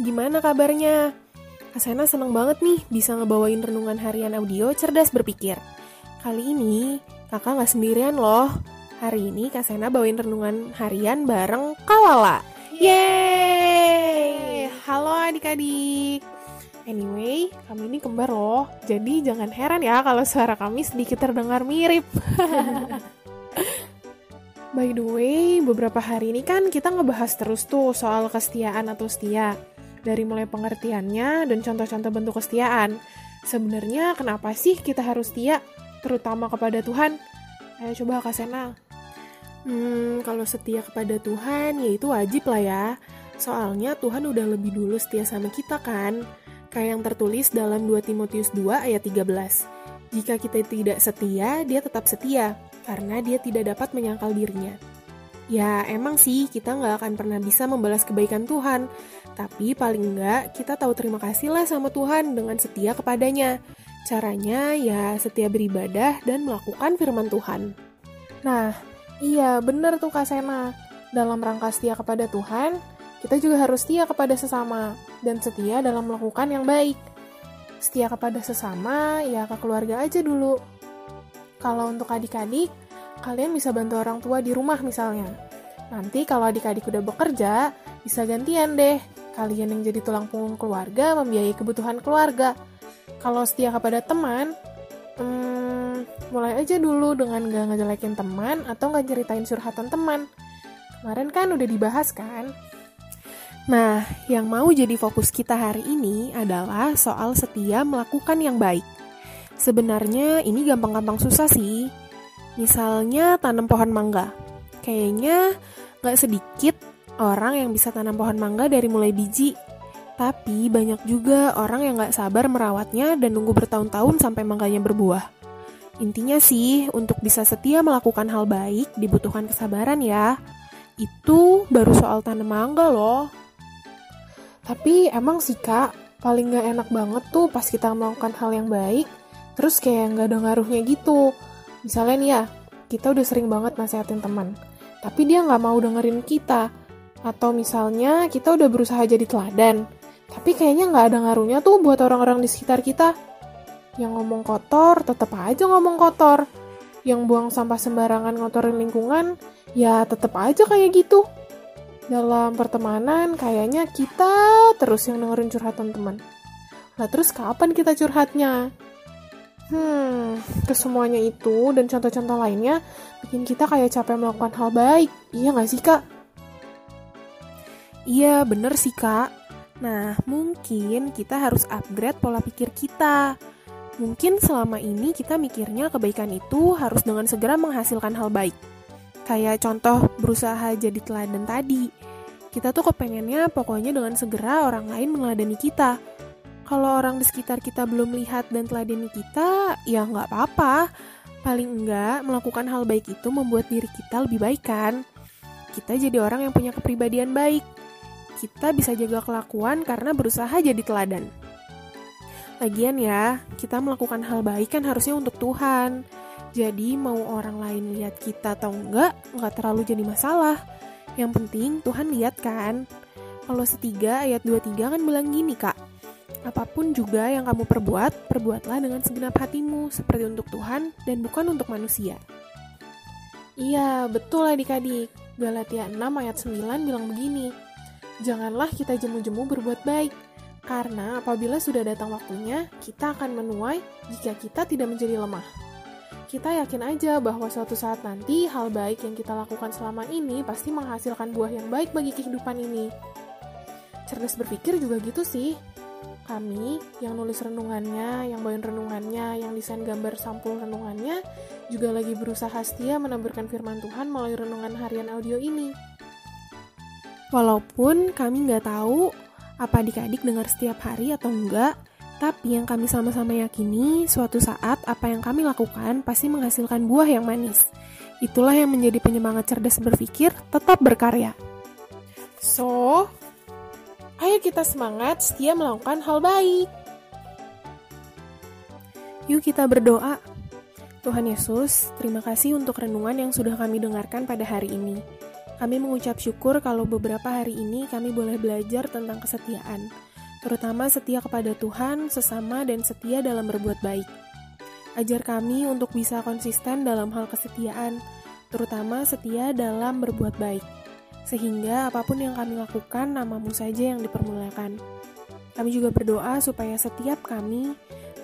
gimana kabarnya? Asena seneng banget nih bisa ngebawain renungan harian audio cerdas berpikir. Kali ini kakak nggak sendirian loh. Hari ini Kak Sena bawain renungan harian bareng Kalala. Yeay! Halo adik-adik. Anyway, kami ini kembar loh. Jadi jangan heran ya kalau suara kami sedikit terdengar mirip. By the way, beberapa hari ini kan kita ngebahas terus tuh soal kesetiaan atau setia. Dari mulai pengertiannya dan contoh-contoh bentuk kesetiaan. Sebenarnya kenapa sih kita harus setia, terutama kepada Tuhan? Ayo coba Kak Sena. Hmm, kalau setia kepada Tuhan, ya itu wajib lah ya. Soalnya Tuhan udah lebih dulu setia sama kita kan. Kayak yang tertulis dalam 2 Timotius 2 ayat 13. Jika kita tidak setia, dia tetap setia karena dia tidak dapat menyangkal dirinya. Ya, emang sih kita nggak akan pernah bisa membalas kebaikan Tuhan, tapi paling nggak kita tahu terima kasih lah sama Tuhan dengan setia kepadanya. Caranya ya setia beribadah dan melakukan firman Tuhan. Nah, iya bener tuh Kak Sena. Dalam rangka setia kepada Tuhan, kita juga harus setia kepada sesama dan setia dalam melakukan yang baik. Setia kepada sesama, ya ke keluarga aja dulu. Kalau untuk adik-adik, kalian bisa bantu orang tua di rumah misalnya. Nanti kalau adik-adik udah bekerja, bisa gantian deh. Kalian yang jadi tulang punggung keluarga membiayai kebutuhan keluarga. Kalau setia kepada teman, hmm, mulai aja dulu dengan gak ngejelekin teman atau gak ceritain surhatan teman. Kemarin kan udah dibahas kan? Nah, yang mau jadi fokus kita hari ini adalah soal setia melakukan yang baik. Sebenarnya ini gampang-gampang susah sih. Misalnya tanam pohon mangga. Kayaknya nggak sedikit orang yang bisa tanam pohon mangga dari mulai biji. Tapi banyak juga orang yang nggak sabar merawatnya dan nunggu bertahun-tahun sampai mangganya berbuah. Intinya sih, untuk bisa setia melakukan hal baik dibutuhkan kesabaran ya. Itu baru soal tanam mangga loh. Tapi emang sih kak, paling nggak enak banget tuh pas kita melakukan hal yang baik, terus kayak nggak ada ngaruhnya gitu. Misalnya nih ya, kita udah sering banget nasehatin teman, tapi dia nggak mau dengerin kita. Atau misalnya kita udah berusaha jadi teladan, tapi kayaknya nggak ada ngaruhnya tuh buat orang-orang di sekitar kita. Yang ngomong kotor, tetap aja ngomong kotor. Yang buang sampah sembarangan ngotorin lingkungan, ya tetap aja kayak gitu. Dalam pertemanan, kayaknya kita terus yang dengerin curhatan teman. Lah terus kapan kita curhatnya? Hmm, kesemuanya itu dan contoh-contoh lainnya bikin kita kayak capek melakukan hal baik. Iya nggak sih, Kak? Iya, bener sih, Kak. Nah, mungkin kita harus upgrade pola pikir kita. Mungkin selama ini kita mikirnya kebaikan itu harus dengan segera menghasilkan hal baik. Kayak contoh berusaha jadi teladan tadi. Kita tuh kepengennya pokoknya dengan segera orang lain meneladani kita kalau orang di sekitar kita belum melihat dan teladani kita, ya nggak apa-apa. Paling enggak, melakukan hal baik itu membuat diri kita lebih baik kan? Kita jadi orang yang punya kepribadian baik. Kita bisa jaga kelakuan karena berusaha jadi teladan. Lagian ya, kita melakukan hal baik kan harusnya untuk Tuhan. Jadi mau orang lain lihat kita atau enggak, nggak terlalu jadi masalah. Yang penting Tuhan lihat kan. Kalau setiga ayat 23 kan bilang gini kak, Apa pun juga yang kamu perbuat, perbuatlah dengan segenap hatimu, seperti untuk Tuhan dan bukan untuk manusia. Iya, betul adik-adik. Galatia 6 ayat 9 bilang begini, Janganlah kita jemu-jemu berbuat baik, karena apabila sudah datang waktunya, kita akan menuai jika kita tidak menjadi lemah. Kita yakin aja bahwa suatu saat nanti hal baik yang kita lakukan selama ini pasti menghasilkan buah yang baik bagi kehidupan ini. Cerdas berpikir juga gitu sih, kami yang nulis renungannya, yang bawain renungannya, yang desain gambar sampul renungannya, juga lagi berusaha setia menaburkan firman Tuhan melalui renungan harian audio ini. Walaupun kami nggak tahu apa adik-adik dengar setiap hari atau enggak, tapi yang kami sama-sama yakini, suatu saat apa yang kami lakukan pasti menghasilkan buah yang manis. Itulah yang menjadi penyemangat cerdas berpikir, tetap berkarya. So, Ayo kita semangat setia melakukan hal baik. Yuk kita berdoa. Tuhan Yesus, terima kasih untuk renungan yang sudah kami dengarkan pada hari ini. Kami mengucap syukur kalau beberapa hari ini kami boleh belajar tentang kesetiaan. terutama setia kepada Tuhan, sesama, dan setia dalam berbuat baik. Ajar kami untuk bisa konsisten dalam hal kesetiaan, terutama setia dalam berbuat baik, sehingga apa pun yang kami lakukan, namamu saja yang dipermulakan. Kami juga berdoa supaya setiap kami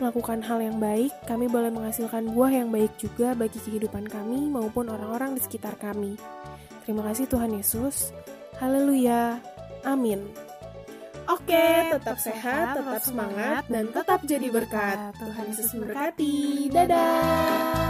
melakukan hal yang baik, kami boleh menghasilkan buah yang baik juga bagi kehidupan kami maupun orang-orang di sekitar kami. Terima kasih Tuhan Yesus. Haleluya. Amin. Oke, tetap sehat, tetap semangat, dan tetap jadi berkat. Tuhan Yesus memberkati. Dadah.